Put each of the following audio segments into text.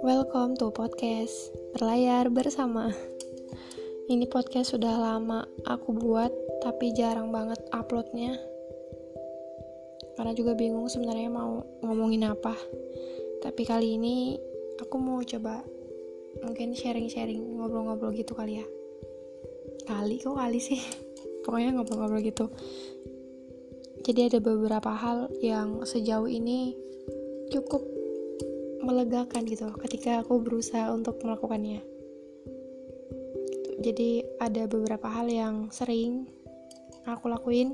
Welcome to podcast Berlayar bersama. Ini podcast sudah lama aku buat Tapi jarang banget uploadnya. Karena juga bingung sebenarnya mau ngomongin apa. Tapi kali ini aku mau coba Mungkin sharing-sharing ngobrol-ngobrol gitu kali ya. Kali kok kali sih? Pokoknya ngobrol-ngobrol gitu Jadi ada beberapa hal yang sejauh ini cukup melegakan gitu ketika aku berusaha untuk melakukannya. Jadi ada beberapa hal yang sering aku lakuin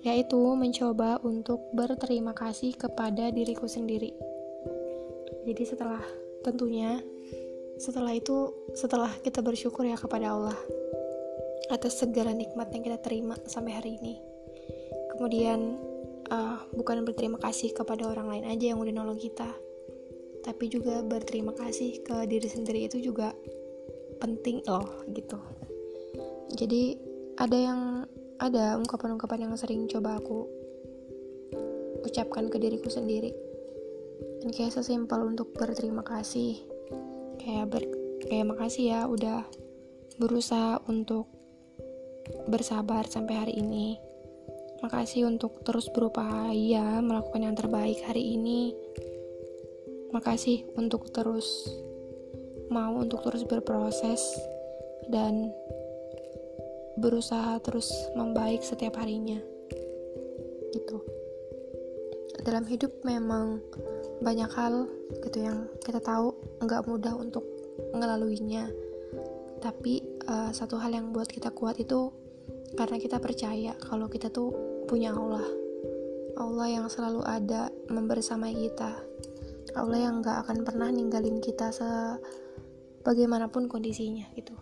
yaitu mencoba untuk berterima kasih kepada diriku sendiri. Jadi setelah tentunya setelah itu setelah kita bersyukur ya kepada Allah atas segala nikmat yang kita terima sampai hari ini. Kemudian uh, bukan berterima kasih kepada orang lain aja yang udah nolong kita, tapi juga berterima kasih ke diri sendiri itu juga penting loh gitu. Jadi ada yang ada ungkapan-ungkapan yang sering coba aku ucapkan ke diriku sendiri. Dan kayak sesimpel untuk berterima kasih kayak ber kayak makasih ya udah berusaha untuk bersabar sampai hari ini makasih untuk terus berupaya melakukan yang terbaik hari ini Makasih untuk terus mau untuk terus berproses dan berusaha terus membaik setiap harinya. Gitu. Dalam hidup memang banyak hal gitu yang kita tahu nggak mudah untuk ngelaluinya. Tapi uh, satu hal yang buat kita kuat itu karena kita percaya kalau kita tuh punya Allah. Allah yang selalu ada membersamai kita. Allah yang gak akan pernah ninggalin kita sebagaimanapun kondisinya gitu.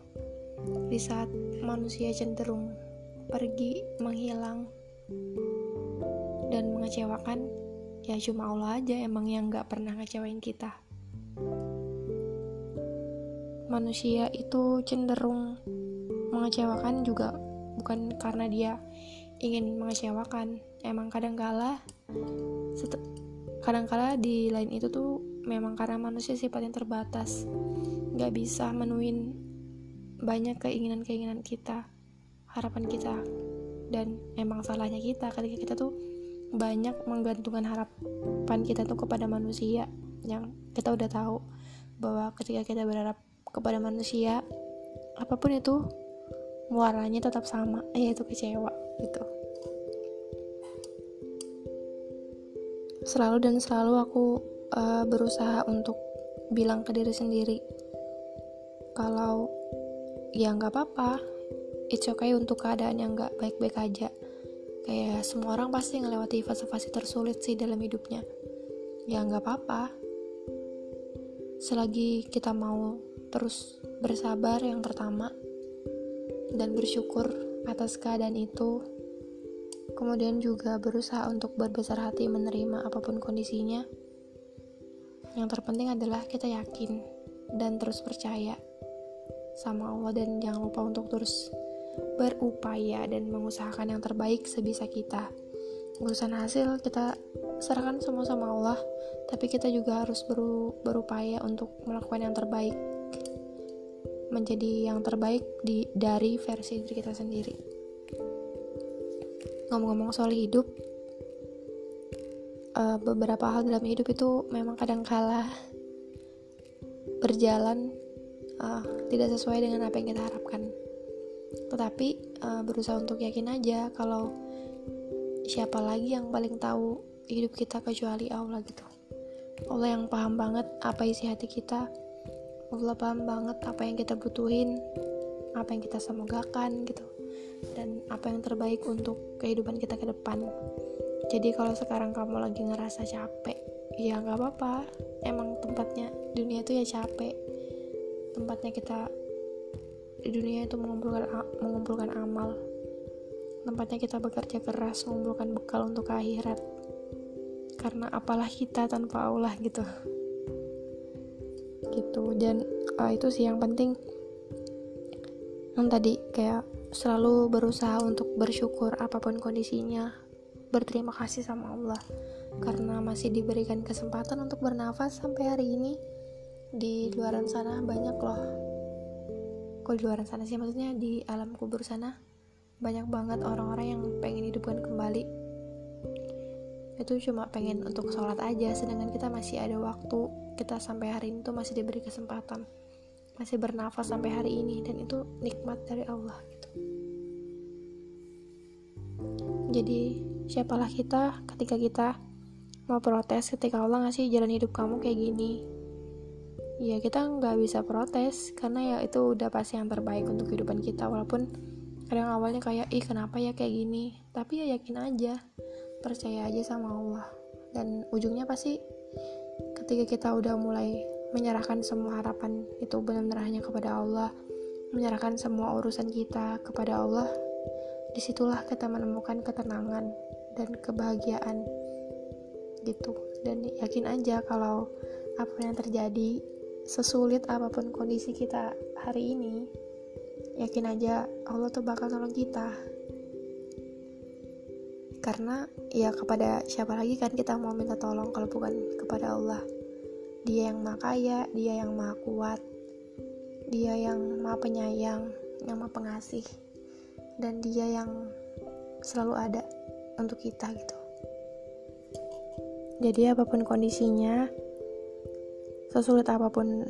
Di saat manusia cenderung pergi menghilang dan mengecewakan ya cuma Allah aja emang yang gak pernah ngecewain kita. Manusia itu cenderung mengecewakan juga bukan karena dia ingin mengecewakan. Emang kadang kala kadangkala di lain itu tuh memang karena manusia sifatnya terbatas. Nggak bisa menuin banyak keinginan-keinginan kita harapan kita. Dan emang salahnya kita ketika kita tuh banyak menggantungkan harapan kita tuh kepada manusia yang kita udah tahu bahwa ketika kita berharap kepada manusia apa pun itu warnanya tetap sama. Yaitu kecewa gitu. Selalu dan selalu aku uh, berusaha untuk bilang ke diri sendiri kalau ya nggak apa-apa. It's okay untuk keadaan yang nggak baik-baik aja. Kayak semua orang pasti ngelewati fase-fase tersulit sih dalam hidupnya. Ya nggak apa-apa. Selagi kita mau terus bersabar yang pertama dan bersyukur atas keadaan itu kemudian juga berusaha untuk berbesar hati menerima apa pun kondisinya. Yang terpenting adalah kita yakin dan terus percaya sama Allah dan jangan lupa untuk terus berupaya dan mengusahakan yang terbaik sebisa kita. Urusan hasil kita serahkan semua sama Allah, tapi kita juga harus beru berupaya untuk melakukan yang terbaik. Menjadi yang terbaik di dari versi diri kita sendiri. Ngomong-ngomong soal hidup uh, beberapa hal dalam hidup itu memang kadang kalah berjalan uh, tidak sesuai dengan apa yang kita harapkan. Tetapi uh, berusaha untuk yakin aja kalau siapa lagi yang paling tahu hidup kita kecuali Allah gitu. Allah yang paham banget apa isi hati kita Allah paham banget apa yang kita butuhin apa yang kita semogakan gitu. Dan apa yang terbaik untuk kehidupan kita ke depan. Jadi kalau sekarang kamu lagi ngerasa capek ya nggak apa-apa. Emang tempatnya dunia itu ya capek. Tempatnya kita di dunia itu mengumpulkan mengumpulkan amal. Tempatnya kita bekerja keras mengumpulkan bekal untuk akhirat. Karena apalah kita tanpa Allah gitu gitu. Dan uh, itu sih yang penting. Yang tadi kayak selalu berusaha untuk bersyukur apa pun kondisinya berterima kasih sama Allah. Karena masih diberikan kesempatan untuk bernafas sampai hari ini. Di luaran sana banyak loh. Kok di luaran sana sih? Maksudnya di alam kubur sana banyak banget orang-orang yang pengen hidupkan kembali itu cuma pengen untuk sholat aja sedangkan kita masih ada waktu. Kita sampai hari ini tuh masih diberi kesempatan. Masih bernafas sampai hari ini dan itu nikmat dari Allah gitu. Jadi siapalah kita ketika kita mau protes ketika Allah ngasih jalan hidup kamu kayak gini? Ya kita nggak bisa protes karena ya itu udah pasti yang terbaik untuk kehidupan kita. Walaupun kadang awalnya kayak ih kenapa ya kayak gini? Tapi ya yakin aja percaya aja sama Allah. Dan ujungnya pasti ketika kita udah mulai menyerahkan semua harapan itu benar-benar hanya kepada Allah menyerahkan semua urusan kita kepada Allah di situlah kita menemukan ketenangan dan kebahagiaan gitu. Dan yakin aja kalau apa yang terjadi sesulit apa pun kondisi kita hari ini yakin aja Allah tuh bakal tolong kita karena ya kepada siapa lagi kan kita mau minta tolong kalau bukan kepada Allah. Dia yang maha kaya dia yang maha kuat dia yang maha penyayang yang maha pengasih dan dia yang selalu ada untuk kita gitu. Jadi apa pun kondisinya sesulit apa pun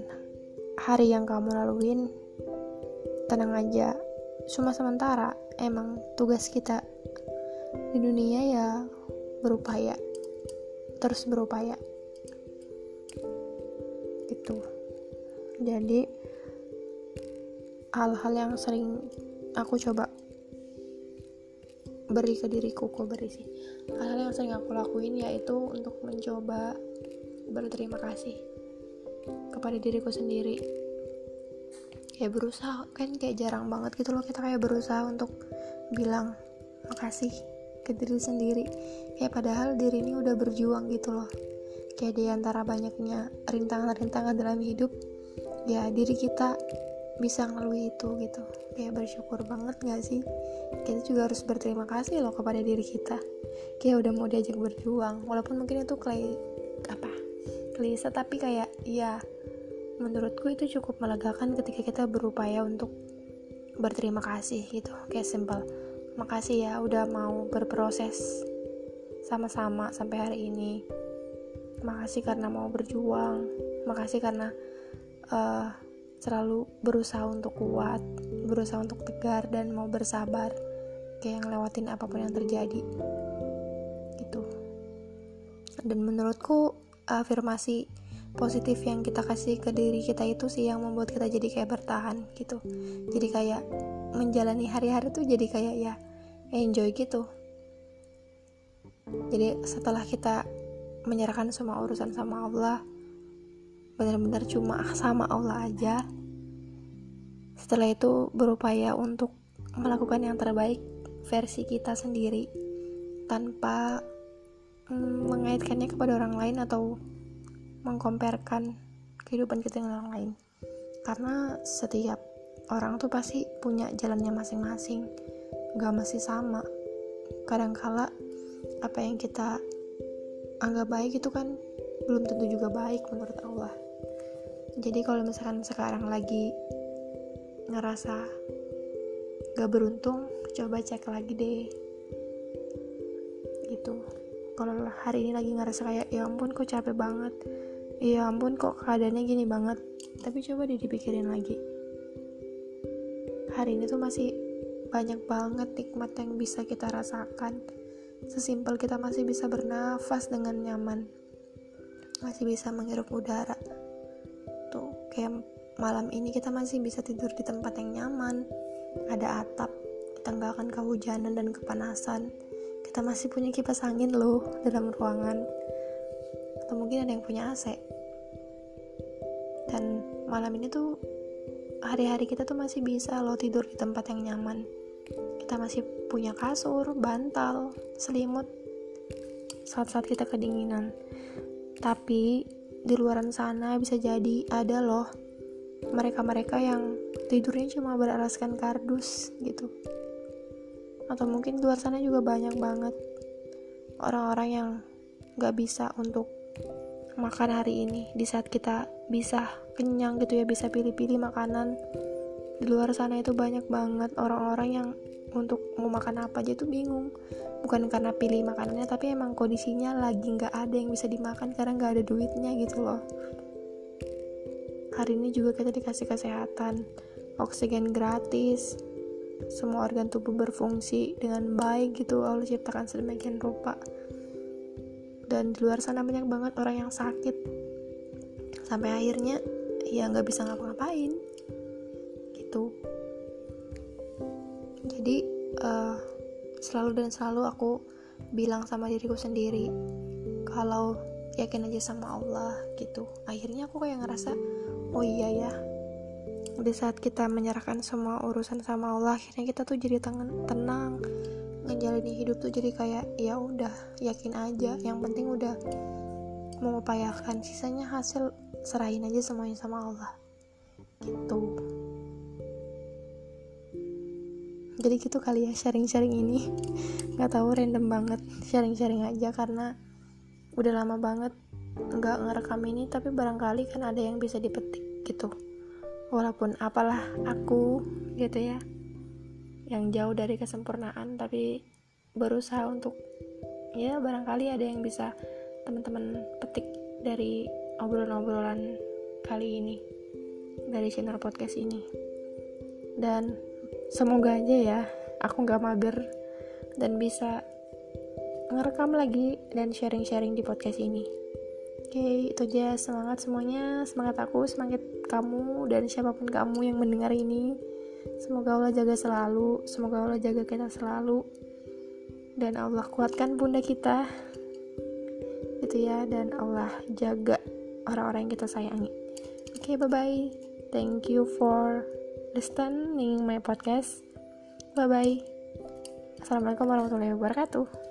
hari yang kamu laluin tenang aja. Cuma sementara emang tugas kita di dunia ya berupaya terus berupaya. Gitu. Jadi hal-hal yang sering aku coba beri ke diriku kok beri sih. Hal-hal yang sering aku lakuin yaitu untuk mencoba berterima kasih kepada diriku sendiri. Kayak berusaha kan kayak jarang banget gitu loh kita kayak berusaha untuk bilang makasih ke diri sendiri. Kayak padahal diri ini udah berjuang gitu loh. Kayak di antara banyaknya rintangan-rintangan dalam hidup ya diri kita bisa ngelalui itu gitu. Kayak bersyukur banget gak sih? Kita juga harus berterima kasih loh kepada diri kita. Kayak udah mau diajak berjuang walaupun mungkin itu klise apa klise tapi kayak ya menurutku itu cukup melegakan ketika kita berupaya untuk berterima kasih gitu. Kayak simple makasih ya udah mau berproses sama-sama sampai hari ini. Makasih karena mau berjuang. Makasih karena uh, selalu berusaha untuk kuat berusaha untuk tegar dan mau bersabar kayak ngelewatin apa pun yang terjadi. Gitu. Dan menurutku afirmasi positif yang kita kasih ke diri kita itu sih yang membuat kita jadi kayak bertahan gitu. Jadi kayak menjalani hari-hari tuh jadi kayak ya enjoy gitu. Jadi setelah kita menyerahkan semua urusan sama Allah benar-benar cuma sama Allah aja setelah itu berupaya untuk melakukan yang terbaik versi kita sendiri tanpa mm, mengaitkannya kepada orang lain atau mengkomparkan kehidupan kita dengan orang lain. Karena setiap orang tuh pasti punya jalannya masing-masing gak masih sama. Kadangkala apa yang kita anggap baik itu kan belum tentu juga baik menurut Allah. Jadi kalau misalkan sekarang lagi ngerasa gak beruntung coba cek lagi deh. Gitu. Kalau hari ini lagi ngerasa kayak ya ampun kok capek banget. Ya ampun kok keadaannya gini banget. Tapi coba deh dipikirin lagi. Hari ini tuh masih banyak banget nikmat yang bisa kita rasakan. Sesimpel kita masih bisa bernafas dengan nyaman. Masih bisa menghirup udara. Tuh kayak malam ini kita masih bisa tidur di tempat yang nyaman. Ada atap kita nggak akan kehujanan dan kepanasan. Kita masih punya kipas angin loh dalam ruangan. Atau mungkin ada yang punya AC dan malam ini tuh hari-hari kita tuh masih bisa loh tidur di tempat yang nyaman. Kita masih punya kasur, bantal, selimut saat-saat kita kedinginan. Tapi di luaran sana bisa jadi ada loh mereka-mereka yang tidurnya cuma beralaskan kardus gitu. Atau mungkin di luar sana juga banyak banget orang-orang yang gak bisa untuk makan hari ini di saat kita bisa kenyang gitu ya bisa pilih-pilih makanan di luar sana itu banyak banget orang-orang yang untuk mau makan apa aja tuh bingung. Bukan karena pilih makanannya tapi emang kondisinya lagi nggak ada yang bisa dimakan karena nggak ada duitnya gitu loh. Hari ini juga kita dikasih kesehatan oksigen gratis semua organ tubuh berfungsi dengan baik gitu Allah ciptakan sedemikian rupa dan di luar sana banyak banget orang yang sakit. Sampai akhirnya ya nggak bisa ngapa-ngapain. Gitu. Jadi uh, selalu dan selalu aku bilang sama diriku sendiri kalau yakin aja sama Allah gitu. Akhirnya aku kayak ngerasa oh iya ya di saat kita menyerahkan semua urusan sama Allah akhirnya kita tuh jadi tenang, ngejalani hidup tuh jadi kayak ya udah yakin aja. Yang penting udah mengupayakan. Sisanya hasil serahin aja semuanya sama Allah. Gitu. Jadi gitu kali ya sharing-sharing ini. Nggak tahu random banget sharing-sharing aja karena udah lama banget nggak ngerekam ini. Tapi barangkali kan ada yang bisa dipetik gitu. Walaupun apalah aku gitu ya yang jauh dari kesempurnaan tapi berusaha untuk ya barangkali ada yang bisa teman-teman petik dari obrolan-obrolan kali ini dari channel podcast ini. Dan semoga aja ya aku nggak mager dan bisa ngerekam lagi dan sharing-sharing di podcast ini. Oke itu aja. Semangat semuanya. Semangat aku semangat kamu dan siapa pun kamu yang mendengar ini semoga Allah jaga selalu semoga Allah jaga kita selalu. Dan Allah kuatkan bunda kita itu ya. Dan Allah jaga orang-orang yang kita sayangi. Oke okay, bye bye thank you for listening my podcast. Bye bye assalamualaikum warahmatullahi wabarakatuh